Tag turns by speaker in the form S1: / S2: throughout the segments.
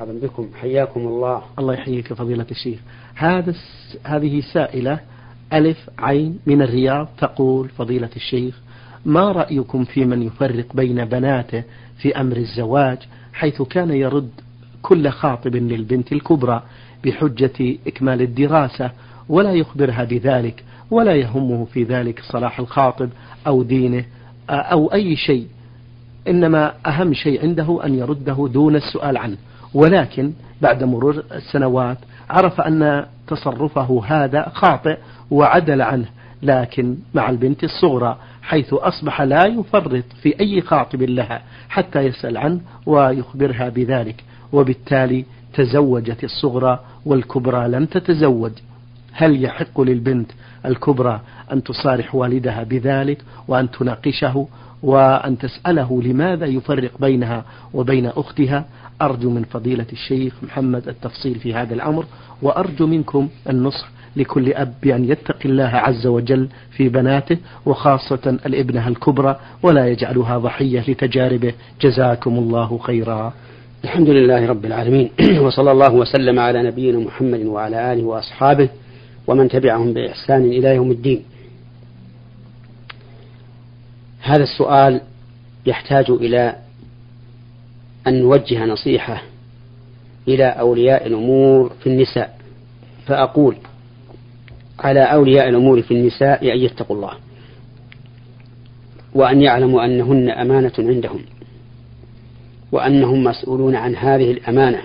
S1: مرحبا بكم. حياكم الله.
S2: الله يحييك فضيلة الشيخ. هذا هذه سائلة ألف عين من الرياض تقول فضيلة الشيخ ما رأيكم في من يفرق بين بناته في أمر الزواج حيث كان يرد كل خاطب للبنت الكبرى بحجة إكمال الدراسة ولا يخبرها بذلك ولا يهمه في ذلك صلاح الخاطب أو دينه أو أي شيء. إنما أهم شيء عنده أن يرده دون السؤال عنه. ولكن بعد مرور السنوات عرف أن تصرفه هذا خاطئ وعدل عنه لكن مع البنت الصغرى حيث أصبح لا يفرط في أي خاطب لها حتى يسأل عنه ويخبرها بذلك. وبالتالي تزوجت الصغرى والكبرى لم تتزوج. هل يحق للبنت الكبرى أن تصارح والدها بذلك وأن تناقشه وأن تسأله لماذا يفرق بينها وبين أختها؟ أرجو من فضيلة الشيخ محمد التفصيل في هذا الأمر وأرجو منكم النصح لكل أب بأن يتقي الله عز وجل في بناته وخاصة الابنة الكبرى ولا يجعلها ضحية لتجاربه. جزاكم الله خيرا.
S1: الحمد لله رب العالمين وصلى الله وسلم على نبينا محمد وعلى آله وأصحابه ومن تبعهم بإحسان إلى يوم الدين. هذا السؤال يحتاج إلى أن نوجه نصيحة إلى أولياء الأمور في النساء. فأقول على أولياء الأمور في النساء أن يتقوا الله وأن يعلموا أنهن أمانة عندهم وأنهم مسؤولون عن هذه الأمانة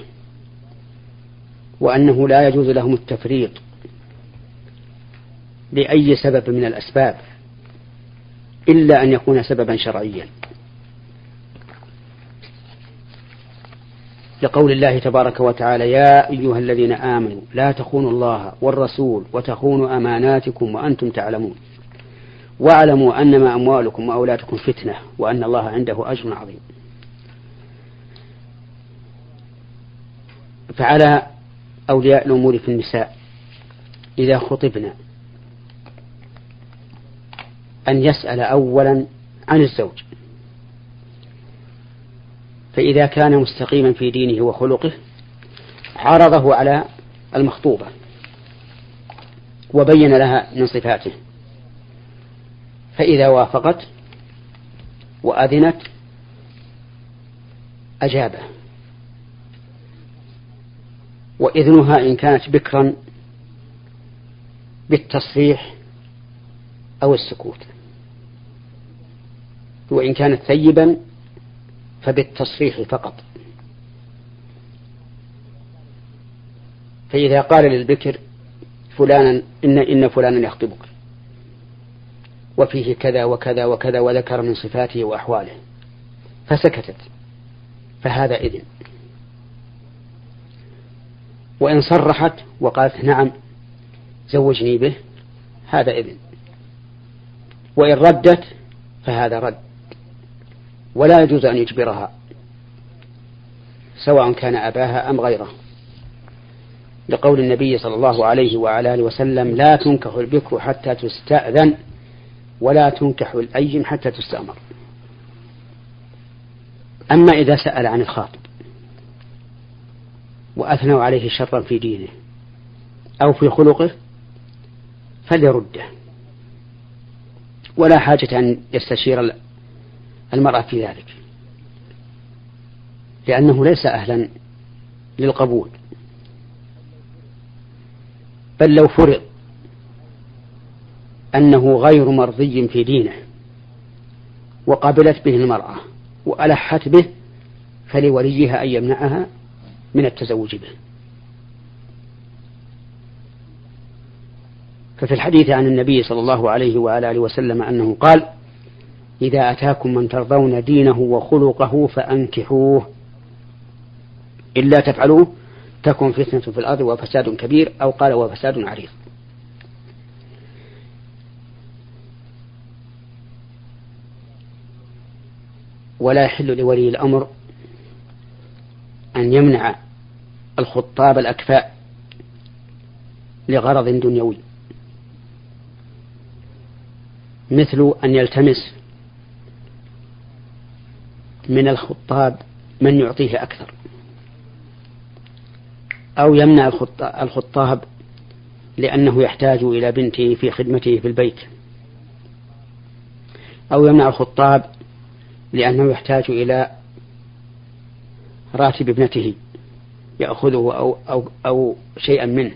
S1: وأنه لا يجوز لهم التفريط لأي سبب من الأسباب إلا أن يكون سببا شرعيا. لقول الله تبارك وتعالى يا أيها الذين آمنوا لا تخونوا الله والرسول وتخونوا أماناتكم وأنتم تعلمون. واعلموا أنما أموالكم وأولادكم فتنة وأن الله عنده أجر عظيم. فعلى أولياء الأمور في النساء إذا خطبنا أن يسأل أولا عن الزوج. فإذا كان مستقيما في دينه وخلقه عرضه على المخطوبة وبين لها من صفاته. فإذا وافقت وأذنت أجابه. وإذنها إن كانت بكرا بالتصريح أو السكوت. وإن كانت ثيبا فبالتصريح فقط. فإذا قال للبكر فلانا إن إن فلانا يخطبك. وفيه كذا وكذا وكذا وذكر من صفاته وأحواله. فسكتت. فهذا إذن. وإن صرحت وقالت نعم زوجني به هذا إذن. وإن ردت فهذا رد. ولا يجوز أن يجبرها سواء كان أباها أم غيره. لقول النبي صلى الله عليه وعلى آله وسلم لا تنكح البكر حتى تستأذن ولا تنكح الأيم حتى تستأمر. أما إذا سأل عن الخاطب وأثنوا عليه شرا في دينه أو في خلقه فليرده. ولا حاجة أن يستشير المرأة في ذلك. لأنه ليس أهلا للقبول. بل لو فرض أنه غير مرضي في دينه وقبلت به المرأة وألحت به فلوليها أن يمنعها من التزوج به. ففي الحديث عن النبي صلى الله عليه وعلى آله وسلم أنه قال إذا أتاكم من ترضون دينه وخلقه فأنكحوه. إلا تفعلوه تكن فتنة في الأرض وفساد كبير أو قال وفساد عريض. ولا يحل لولي الأمر أن يمنع الخطاب الأكفاء لغرض دنيوي. مثل أن يلتمس من الخطاب من يعطيه أكثر. أو يمنع الخطاب لأنه يحتاج إلى بنته في خدمته في البيت. أو يمنع الخطاب لأنه يحتاج إلى راتب ابنته يأخذه أو, أو, أو شيئا منه.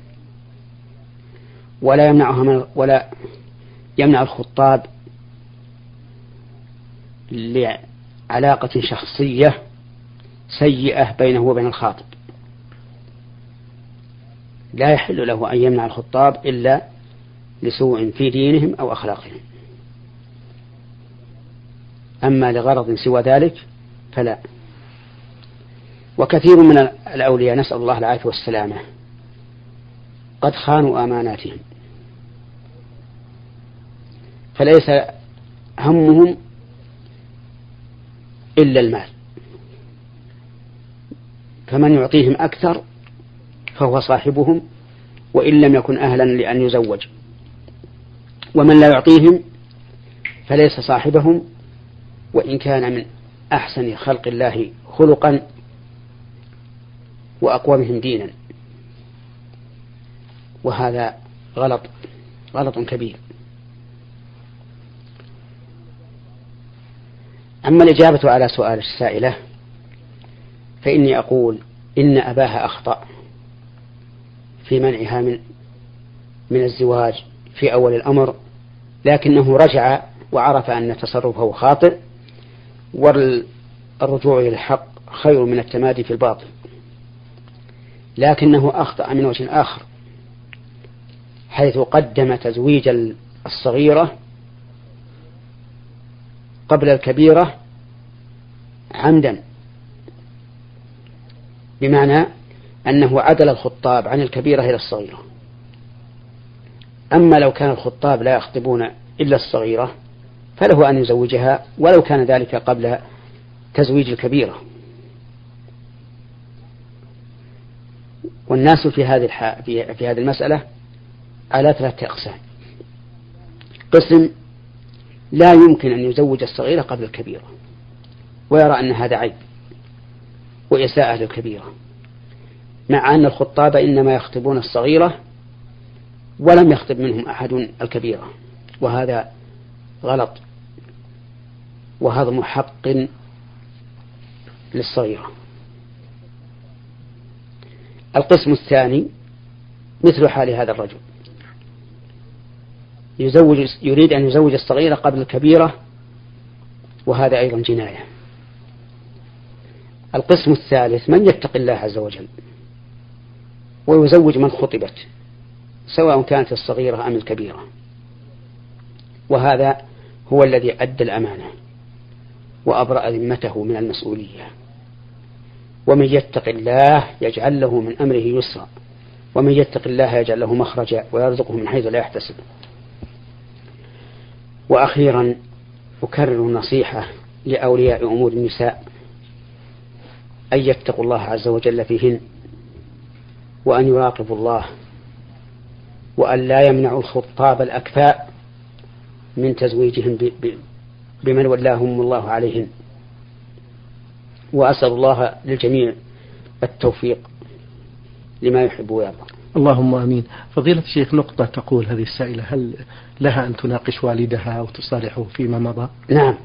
S1: ولا يمنعها من ولا يمنع الخطاب لعلاقة شخصية سيئة بينه وبين الخاطب. لا يحل له أن يمنع الخطاب إلا لسوء في دينهم أو أخلاقهم. أما لغرض سوى ذلك فلا. وكثير من الأولياء نسأل الله العافية والسلامة قد خانوا أماناتهم. فليس همهم إلا المال. فمن يعطيهم أكثر فهو صاحبهم وإن لم يكن أهلا لأن يزوج. ومن لا يعطيهم فليس صاحبهم وإن كان من أحسن خلق الله خلقا وأقومهم دينا. وهذا غلط غلط كبير. أما الإجابة على سؤال السائلة فإني أقول إن أباها أخطأ في منعها من من الزواج في أول الأمر لكنه رجع وعرف أن تصرفه خاطئ والرجوع إلى الحق خير من التمادي في الباطل. لكنه أخطأ من وجه آخر حيث قدم تزويج الصغيرة قبل الكبيرة عمدا. بمعنى أنه عدل الخطاب عن الكبيرة إلى الصغيرة. أما لو كان الخطاب لا يخطبون إلا الصغيرة فله أن يزوجها ولو كان ذلك قبل تزويج الكبيرة. والناس في هذه. في هذه المسألة على ثلاثة أقسام. قسم لا يمكن أن يزوج الصغيرة قبل الكبيرة ويرى أن هذا عيب وإساءة للكبيرة مع أن الخطاب إنما يخطبون الصغيرة ولم يخطب منهم أحد الكبيرة وهذا غلط وهضم حق للصغيرة. القسم الثاني مثل حال هذا الرجل. يزوج يريد أن يزوج الصغيرة قبل الكبيرة وهذا أيضا جناية. القسم الثالث من يتق الله عز وجل؟ ويزوج من خطبت سواء كانت الصغيرة أم الكبيرة. وهذا هو الذي أدى الأمانة وأبرأ ذمته من المسؤولية. ومن يتق الله يجعل له من أمره يسرا. ومن يتق الله يجعل له مخرجا ويرزقه من حيث لا يحتسب. وأخيرا أكرر النصيحة لأولياء أمور النساء أن يتقوا الله عز وجل فيهن وأن يراقبوا الله وأن لا يمنعوا الخطاب الأكفاء من تزويجهم بمن ولاهم الله عليهن. وأسأل الله للجميع التوفيق لما يحب ويرضى.
S2: اللهم آمين. فضيلة الشيخ نقطة تقول هذه السائلة هل لها أن تناقش والدها أو تصالحه فيما مضى؟
S1: نعم.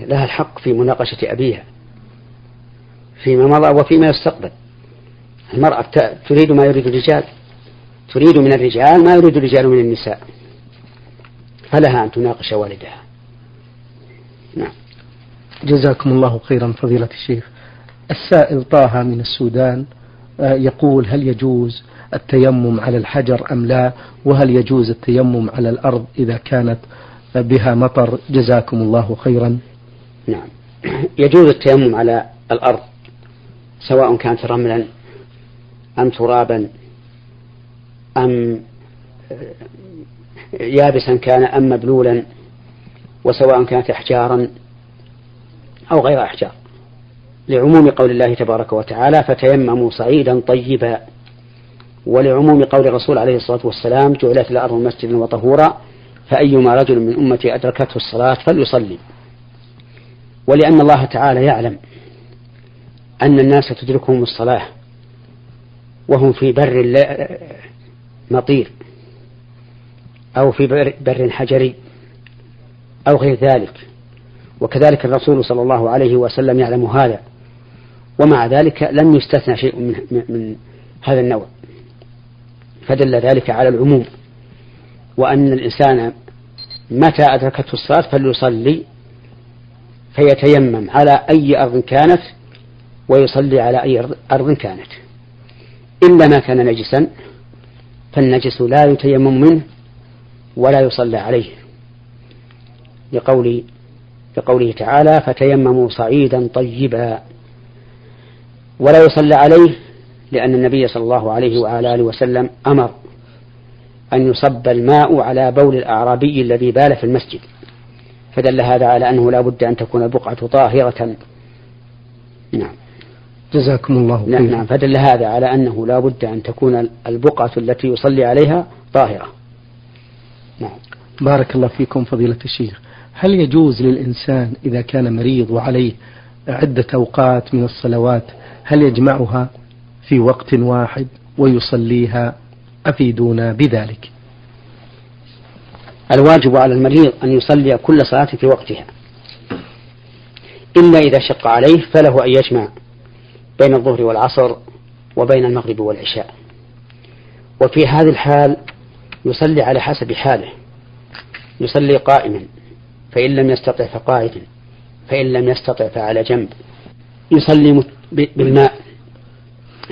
S1: لها الحق في مناقشة أبيها فيما مضى وفيما يستقبل. المرأة تريد ما يريد الرجال تريد من الرجال ما يريد الرجال من النساء. فلها أن تناقش والدها.
S2: نعم. جزاكم الله خيرا فضيلة الشيخ. السائل طه من السودان يقول هل يجوز التيمم على الحجر أم لا؟ وهل يجوز التيمم على الأرض إذا كانت بها مطر؟ جزاكم الله خيرا.
S1: نعم. يجوز التيمم على الأرض سواء كانت رملا أم ترابا أم يابسا كان أم مبلولا وسواء كانت أحجارا أو غير أحجار. لعموم قول الله تبارك وتعالى فتيمموا صعيدا طيبا. ولعموم قول الرسول عليه الصلاة والسلام جعلت الأرض مسجدا وطهورا فأيما رجل من أمتي أدركته الصلاة فليصلي. ولأن الله تعالى يعلم أن الناس تدركهم الصلاة وهم في بر مطير أو في بر حجري أو غير ذلك. وكذلك الرسول صلى الله عليه وسلم يعلم هذا. ومع ذلك لم يستثنى شيء من, من هذا النوع. فدل ذلك على العموم. وأن الإنسان متى أدركته الصلاة فليصلي فيتيمم على أي أرض كانت ويصلي على أي أرض كانت. إلا ما كان نجسا فالنجس لا يتيمم منه ولا يصلى عليه. لقول لقوله تعالى فتيمموا صعيدا طيبا. ولا يصلى عليه لأن النبي صلى الله عليه وعلى آله وسلم أمر أن يصب الماء على بول الأعرابي الذي بال في المسجد. فدل هذا على أنه لا بد أن تكون البقعة طاهرة. نعم.
S2: جزاكم الله
S1: نعم نعم. فدل هذا على أنه لا بد أن تكون البقعة التي يصلي عليها طاهرة.
S2: نعم. بارك الله فيكم فضيلة الشيخ. هل يجوز للإنسان إذا كان مريض وعليه عدة أوقات من الصلوات هل يجمعها في وقت واحد ويصليها أفيدونا بذلك؟
S1: الواجب على المريض أن يصلي كل صلاة في وقتها. إلا إذا شق عليه فله أن يجمع بين الظهر والعصر وبين المغرب والعشاء. وفي هذه الحال يصلي على حسب حاله. يصلي قائما فإن لم يستطع فقاعدا فإن لم يستطع فعلى جنب. يصلي بالماء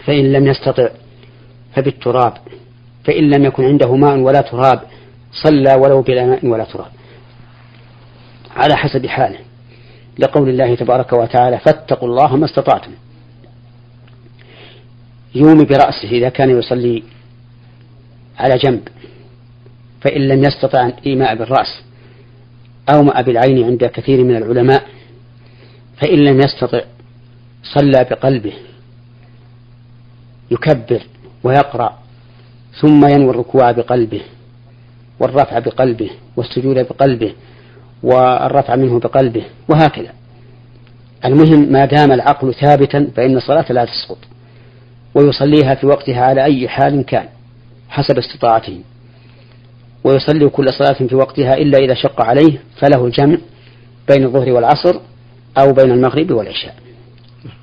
S1: فإن لم يستطع فبالتراب فإن لم يكن عنده ماء ولا تراب صلى ولو بلا ماء ولا تراب. على حسب حاله. لقول الله تبارك وتعالى فاتقوا الله ما استطعتم. يومي برأسه إذا كان يصلي على جنب فإن لم يستطع إيماء بالرأس أو ماء بالعين عند كثير من العلماء فإن لم يستطع صلى بقلبه. يكبر ويقرأ ثم ينوي الركوع بقلبه والرفع بقلبه والسجود بقلبه والرفع منه بقلبه وهكذا. المهم ما دام العقل ثابتا فإن الصلاة لا تسقط ويصليها في وقتها على أي حال كان حسب استطاعته. ويصلي كل صلاة في وقتها إلا إذا شق عليه فله الجمع بين الظهر والعصر أو بين المغرب والعشاء.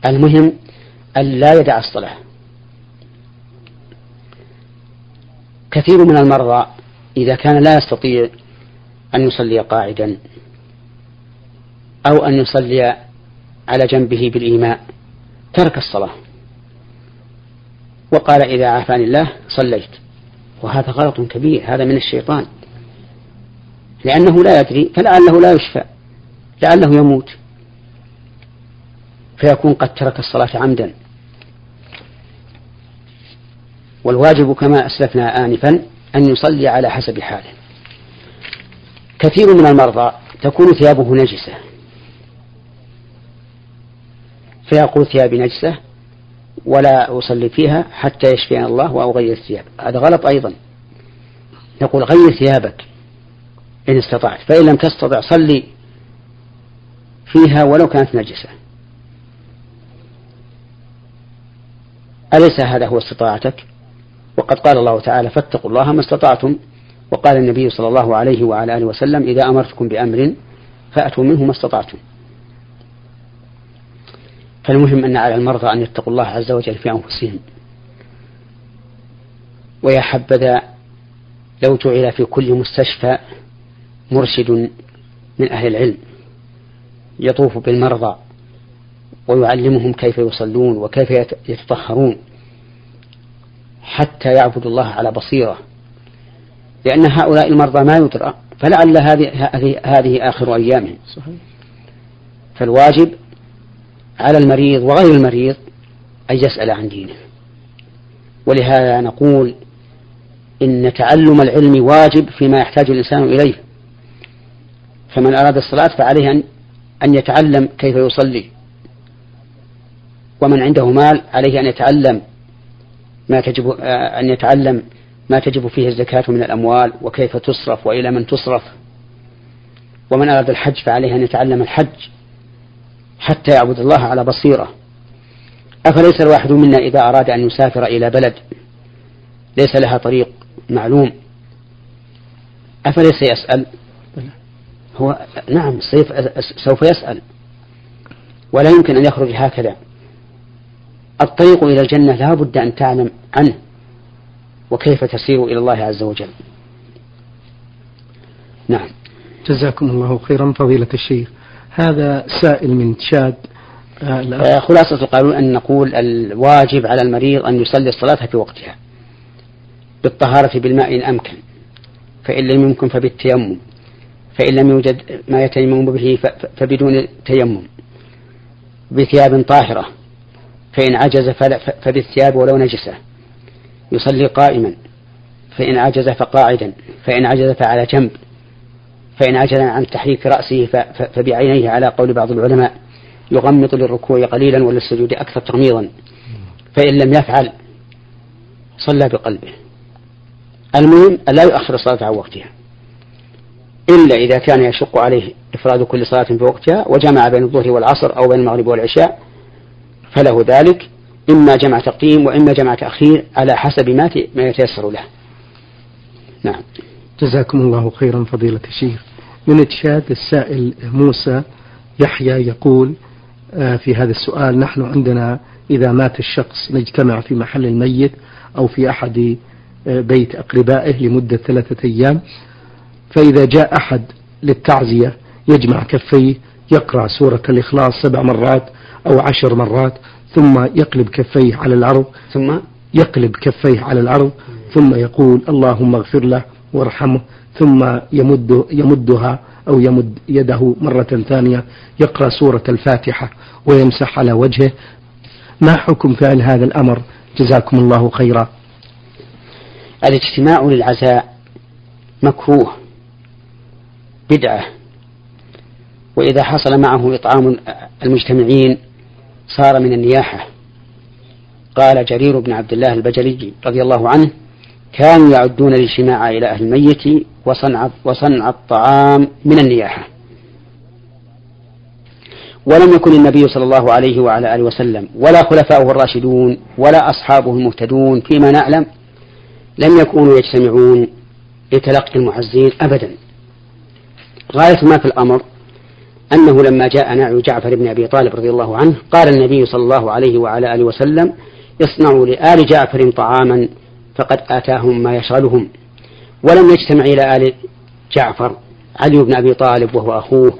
S1: المهم أن لا يدع الصلاة. كثير من المرضى إذا كان لا يستطيع أن يصلي قاعدا أو أن يصلي على جنبه بالإيماء ترك الصلاة. وقال إذا عافاني الله صليت. وهذا غلط كبير هذا من الشيطان. لأنه لا يدري فلعله لا يشفى لعله يموت. فيكون قد ترك الصلاة عمدا. والواجب كما أسلفنا آنفا أن يصلي على حسب حاله. كثير من المرضى تكون ثيابه نجسة. فيقول ثيابي نجسة ولا أصلي فيها حتى يشفينا الله وأغير الثياب. هذا غلط أيضا. نقول غير ثيابك إن استطعت فإن لم تستطع صلي فيها ولو كانت نجسة. أليس هذا هو استطاعتك؟ وقد قال الله تعالى فاتقوا الله ما استطعتم. وقال النبي صلى الله عليه وعلى آله وسلم إذا أمرتكم بأمر فأتوا منه ما استطعتم. فالمهم أن على المرضى أن يتقوا الله عز وجل في أنفسهم. ويا حبذا لو جعل في كل مستشفى مرشد من أهل العلم يطوف بالمرضى ويعلمهم كيف يصلون وكيف يتطهرون حتى يعبدوا الله على بصيرة. لأن هؤلاء المرضى ما يدرى فلعل هذه هذه آخر أيامهم. فالواجب على المريض وغير المريض أن يسأل عن دينه. ولهذا نقول إن تعلم العلم واجب فيما يحتاج الإنسان إليه. فمن أراد الصلاة فعليه أن أن يتعلم كيف يصلي. ومن عنده مال عليه أن يتعلم ما تجب أن يتعلم ما تجب فيه الزكاة من الأموال وكيف تصرف وإلى من تصرف. ومن أراد الحج فعليه أن يتعلم الحج حتى يعبد الله على بصيرة. أفليس الواحد منا إذا أراد أن يسافر إلى بلد ليس لها طريق معلوم؟ أفليس يسأل؟ هو نعم سوف يسأل. ولا يمكن أن يخرج هكذا. الطريق إلى الجنة لا بد أن تعلم عنه وكيف تسير إلى الله عز وجل. نعم.
S2: جزاكم الله خيرا فضيلة الشيخ. هذا سائل من تشاد
S1: آه، آه، خلاصة القانون أن نقول الواجب على المريض أن يصلي الصلاة في وقتها بالطهارة بالماء إن أمكن فإن لم يمكن فبالتيمم فإن لم يوجد ما يتيمم به فبدون تيمم بثياب طاهرة فإن عجز فبالثياب ولو نجسة. يصلي قائما. فإن عجز فقاعدا. فإن عجز فعلى جنب. فإن عجز عن تحريك رأسه فبعينيه على قول بعض العلماء يغمض للركوع قليلا وللسجود أكثر تغميضا. فإن لم يفعل صلى بقلبه. المهم لا يؤخر الصلاة عن وقتها. إلا إذا كان يشق عليه إفراد كل صلاة في وقتها وجمع بين الظهر والعصر أو بين المغرب والعشاء فله ذلك إما جمع تقديم وإما جمع تأخير على حسب ما ما يتيسر له. نعم.
S2: جزاكم الله خيرا فضيلة الشيخ. من تشاد السائل موسى يحيى يقول آه، في هذا السؤال نحن عندنا إذا مات الشخص نجتمع في محل الميت أو في أحد آه، بيت أقربائه لمدة ثلاثة أيام فإذا جاء أحد للتعزية يجمع كفيه يقرأ سورة الإخلاص سبع مرات أو عشر مرات ثم يقلب كفيه على الأرض
S1: ثم؟
S2: يقلب كفيه على الأرض ثم يقول اللهم اغفر له وارحمه ثم يمد يمدها أو يمد يده مرة ثانية يقرأ سورة الفاتحة ويمسح على وجهه. ما حكم فعل هذا الأمر؟ جزاكم الله خيرا.
S1: الاجتماع للعزاء مكروه بدعة. وإذا حصل معه إطعام المجتمعين صار من النياحة. قال جرير بن عبد الله البجلي رضي الله عنه كانوا يعدون الاجتماع إلى أهل الميت وصنع, وصنع الطعام من النياحة. ولم يكن النبي صلى الله عليه وعلى آله وسلم ولا خلفاؤه الراشدون ولا أصحابه المهتدون فيما نعلم لم يكونوا يجتمعون لتلقي المعزين أبدا. غاية ما في الأمر أنه لما جاء نعي جعفر بن أبي طالب رضي الله عنه قال النبي صلى الله عليه وعلى آله وسلم اصنعوا لآل جعفر طعاما فقد آتاهم ما يشغلهم. ولم يجتمع إلى آل جعفر علي بن أبي طالب وهو أخوه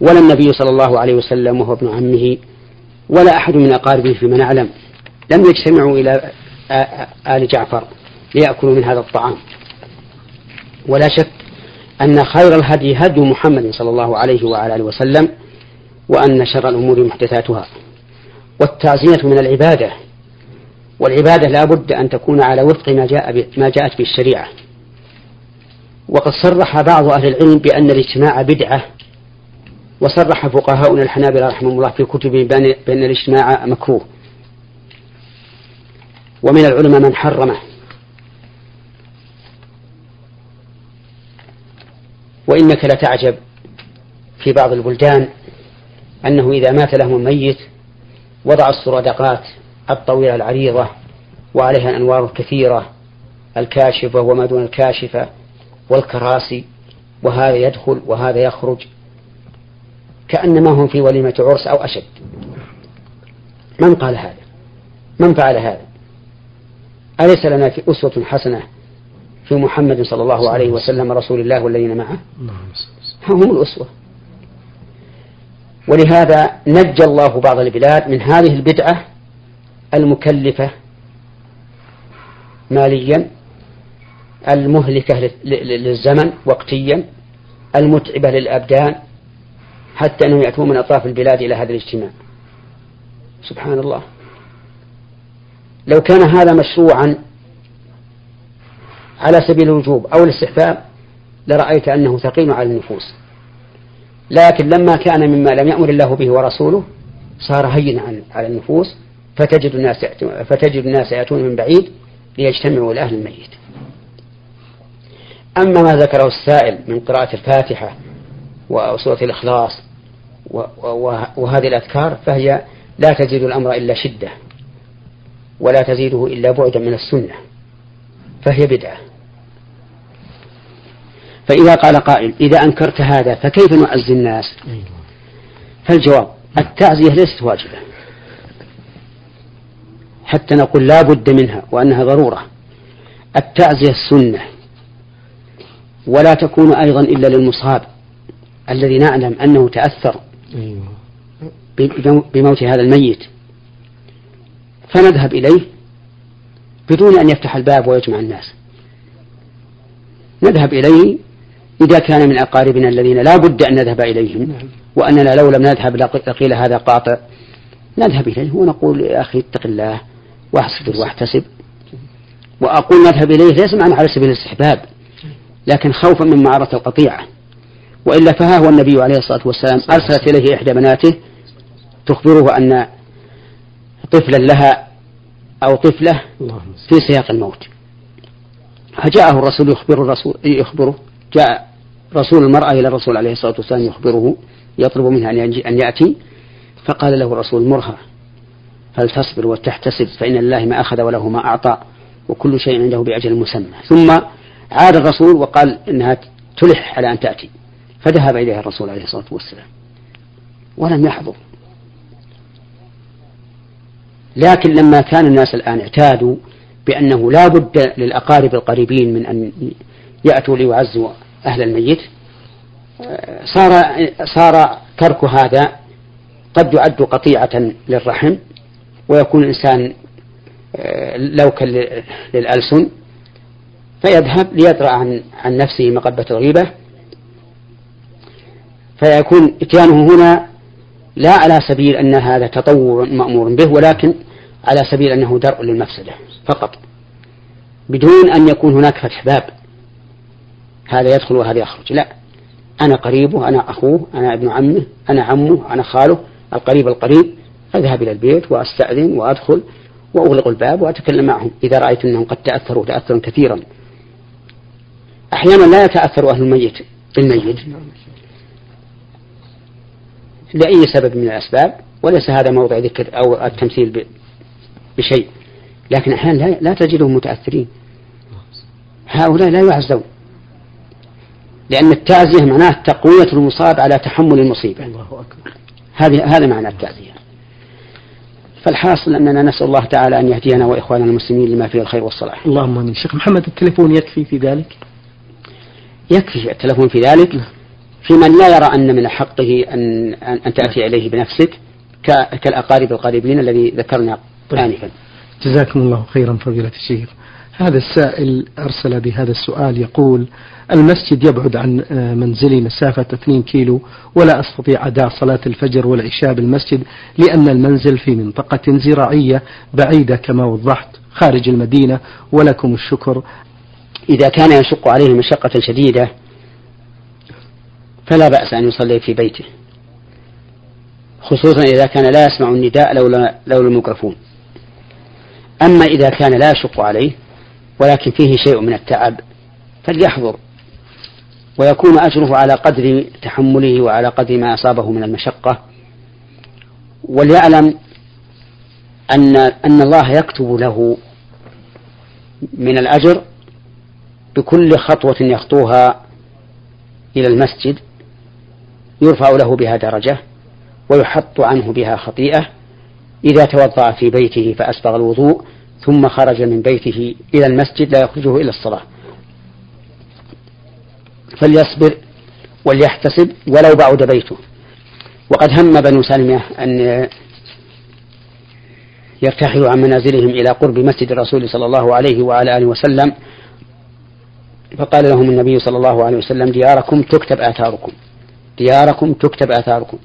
S1: ولا النبي صلى الله عليه وسلم وهو ابن عمه ولا أحد من أقاربه فيما نعلم لم يجتمعوا إلى آل جعفر ليأكلوا من هذا الطعام. ولا شك أن خير الهدي هدي محمد صلى الله عليه وعلى آله وسلم وأن شر الأمور محدثاتها. والتعزية من العبادة. والعبادة لا بد أن تكون على وفق ما جاء ما جاءت به الشريعة. وقد صرح بعض أهل العلم بأن الاجتماع بدعة وصرح فقهاؤنا الحنابلة رحمهم الله في كتبهم بأن الاجتماع مكروه. ومن العلماء من حرمه. وإنك لتعجب في بعض البلدان أنه إذا مات لهم ميت وضع السرادقات الطويلة العريضة وعليها الأنوار الكثيرة الكاشفة وما دون الكاشفة والكراسي وهذا يدخل وهذا يخرج كأنما هم في وليمة عرس أو أشد. من قال هذا؟ من فعل هذا؟ أليس لنا في أسوة حسنة في محمد صلى الله عليه وسلم. رسول الله والذين معه. هم الأسوة. ولهذا نجى الله بعض البلاد من هذه البدعة المكلفة ماليا المهلكة للزمن وقتيا المتعبة للأبدان حتى أنهم يأتون من أطراف البلاد إلى هذا الاجتماع. سبحان الله. لو كان هذا مشروعا على سبيل الوجوب أو الاستحباب لرأيت أنه ثقيل على النفوس. لكن لما كان مما لم يأمر الله به ورسوله صار هينا على النفوس فتجد الناس فتجد الناس يأتون من بعيد ليجتمعوا إلى أهل الميت. أما ما ذكره السائل من قراءة الفاتحة وسورة الإخلاص وهذه الأذكار فهي لا تزيد الأمر إلا شدة ولا تزيده إلا بعدا من السنة فهي بدعة. فإذا قال قائل إذا أنكرت هذا فكيف نعزي الناس؟ فالجواب التعزية ليست واجبة. حتى نقول لا بد منها وأنها ضرورة. التعزية السنة ولا تكون أيضا إلا للمصاب الذي نعلم أنه تأثر بموت هذا الميت. فنذهب إليه بدون أن يفتح الباب ويجمع الناس. نذهب إليه إذا كان من أقاربنا الذين لا بد أن نذهب إليهم وأننا لو لم نذهب لقيل هذا قاطع نذهب إليه ونقول يا أخي اتق الله واحسب واحتسب. وأقول نذهب إليه ليس معنى على سبيل الاستحباب لكن خوفا من معرة القطيعة وإلا فها هو النبي عليه الصلاة والسلام أرسلت إليه إحدى بناته تخبره أن طفلا لها أو طفلة في سياق الموت. فجاءه الرسول يخبر الرسول يخبره. جاء رسول المرأة إلى الرسول عليه الصلاة والسلام يخبره يطلب منها أن يأتي فقال له الرسول مرها فلتصبر وتحتسب؟ فإن لله ما أخذ وله ما أعطى وكل شيء عنده بأجل مسمى. ثم عاد الرسول وقال إنها تلح على أن تأتي فذهب إليها الرسول عليه الصلاة والسلام. ولم يحضر. لكن لما كان الناس الآن اعتادوا بأنه لا بد للأقارب القريبين من أن يأتوا ليعزوا أهل الميت. صار صار ترك هذا قد يعد قطيعة للرحم ويكون الإنسان لوكا للألسن فيذهب ليدرأ عن عن نفسه مقبة الغيبة. فيكون إتيانه هنا لا على سبيل أن هذا تطور مأمور به ولكن على سبيل أنه درء للمفسدة فقط بدون أن يكون هناك فتح باب. هذا يدخل وهذا يخرج. لا. أنا قريبه أنا أخوه أنا ابن عمه أنا عمه أنا خاله القريب القريب. أذهب إلى البيت وأستأذن وأدخل وأغلق الباب وأتكلم معهم. إذا رأيت أنهم قد تأثروا تأثرا كثيرا. أحيانا لا يتأثر أهل الميت بالميت لأي سبب من الأسباب وليس هذا موضع ذكر أو التمثيل بشيء. لكن أحيانا لا, تجدهم متأثرين. هؤلاء لا يعزون. لأن التعزية معناه تقوية المصاب على تحمل المصيبة. الله أكبر. هذه هذا معنى التعزية فالحاصل أننا نسأل الله تعالى أن يهدينا وإخواننا المسلمين لما فيه الخير والصلاح.
S2: اللهم آمين. شيخ محمد التليفون يكفي في ذلك؟
S1: يكفي التلفون في ذلك؟ في من لا يرى أن من حقه أن, أن تأتي إليه بنفسك كالأقارب القريبين الذي ذكرنا طيب. آنفا.
S2: جزاكم الله خيرا فضيلة الشيخ. هذا السائل أرسل بهذا السؤال يقول المسجد يبعد عن آه، منزلي مسافة 2 كيلو ولا أستطيع أداء صلاة الفجر والعشاء بالمسجد لأن المنزل في منطقة زراعية بعيدة كما وضحت خارج المدينة ولكم الشكر.
S1: إذا كان يشق عليه مشقة شديدة فلا بأس أن يصلي في بيته خصوصا إذا كان لا يسمع النداء لولا, لولا الميكروفون. أما إذا كان لا يشق عليه ولكن فيه شيء من التعب فليحضر. ويكون أجره على قدر تحمله وعلى قدر ما أصابه من المشقة. وليعلم أن أن الله يكتب له من الأجر بكل خطوة يخطوها إلى المسجد يرفع له بها درجة ويحط عنه بها خطيئة إذا توضأ في بيته فأسبغ الوضوء ثم خرج من بيته إلى المسجد لا يخرجه إلى الصلاة. فليصبر وليحتسب ولو بعد بيته. وقد هم بنو سلمة أن يرتحلوا عن منازلهم إلى قرب مسجد الرسول صلى الله عليه وعلى آله وسلم. فقال لهم النبي صلى الله عليه وسلم دياركم تكتب آثاركم. دياركم تكتب آثاركم.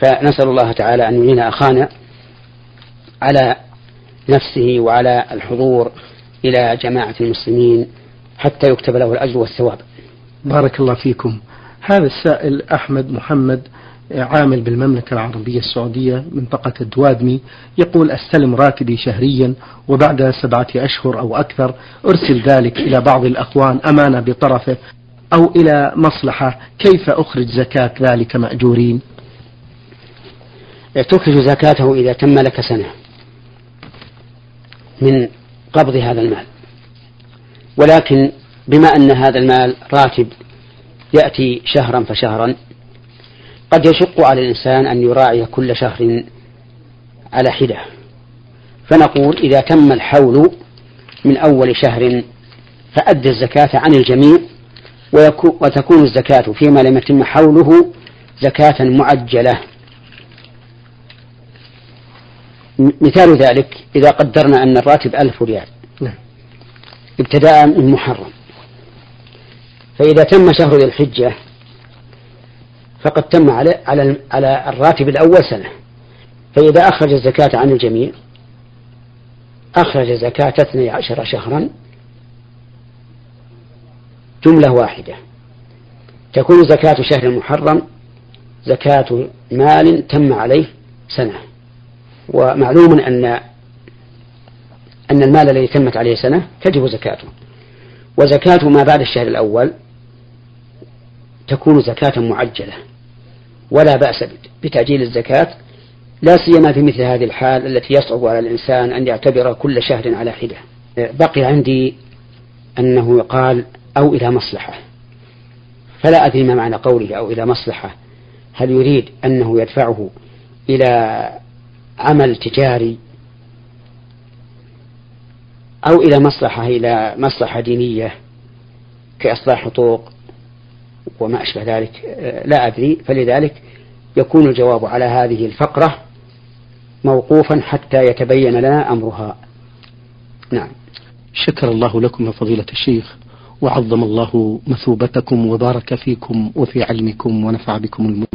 S1: فنسأل الله تعالى أن يعين أخانا على نفسه وعلى الحضور إلى جماعة المسلمين حتى يكتب له الأجر والثواب.
S2: بارك الله فيكم. هذا السائل أحمد محمد عامل بالمملكة العربية السعودية منطقة الدوادمي يقول أستلم راتبي شهريا وبعد سبعة أشهر أو أكثر أرسل ذلك إلى بعض الأخوان أمانة بطرفه أو إلى مصلحة. كيف أخرج زكاة ذلك مأجورين؟
S1: تخرج زكاته إذا تم لك سنة. من قبض هذا المال. ولكن بما أن هذا المال راتب يأتي شهرا فشهرا قد يشق على الإنسان أن يراعي كل شهر على حدة. فنقول إذا تم الحول من أول شهر فأدى الزكاة عن الجميع وتكون الزكاة فيما لم يتم حوله زكاة معجلة. مثال ذلك إذا قدرنا أن الراتب ألف ريال. نعم. ابتداء من محرم. فإذا تم شهر ذي الحجة فقد تم على على على الراتب الأول سنة. فإذا أخرج الزكاة عن الجميع أخرج زكاة اثني عشر شهرا جملة واحدة. تكون زكاة شهر المحرم زكاة مال تم عليه سنة. ومعلوم أن أن المال الذي تمت عليه سنة تجب زكاته. وزكاة ما بعد الشهر الأول تكون زكاة معجلة ولا بأس بتأجيل الزكاة لا سيما في مثل هذه الحال التي يصعب على الإنسان أن يعتبر كل شهر على حدة. بقي عندي أنه يقال أو إلى مصلحة. فلا أدري ما معنى قوله أو إلى مصلحة. هل يريد أنه يدفعه إلى عمل تجاري أو إلى مصلحة إلى مصلحة دينية كإصلاح حقوق وما أشبه ذلك لا أدري. فلذلك يكون الجواب على هذه الفقرة موقوفا حتى يتبين لنا أمرها. نعم.
S2: شكر الله لكم يا فضيلة الشيخ وعظم الله مثوبتكم وبارك فيكم وفي علمكم ونفع بكم المؤمنين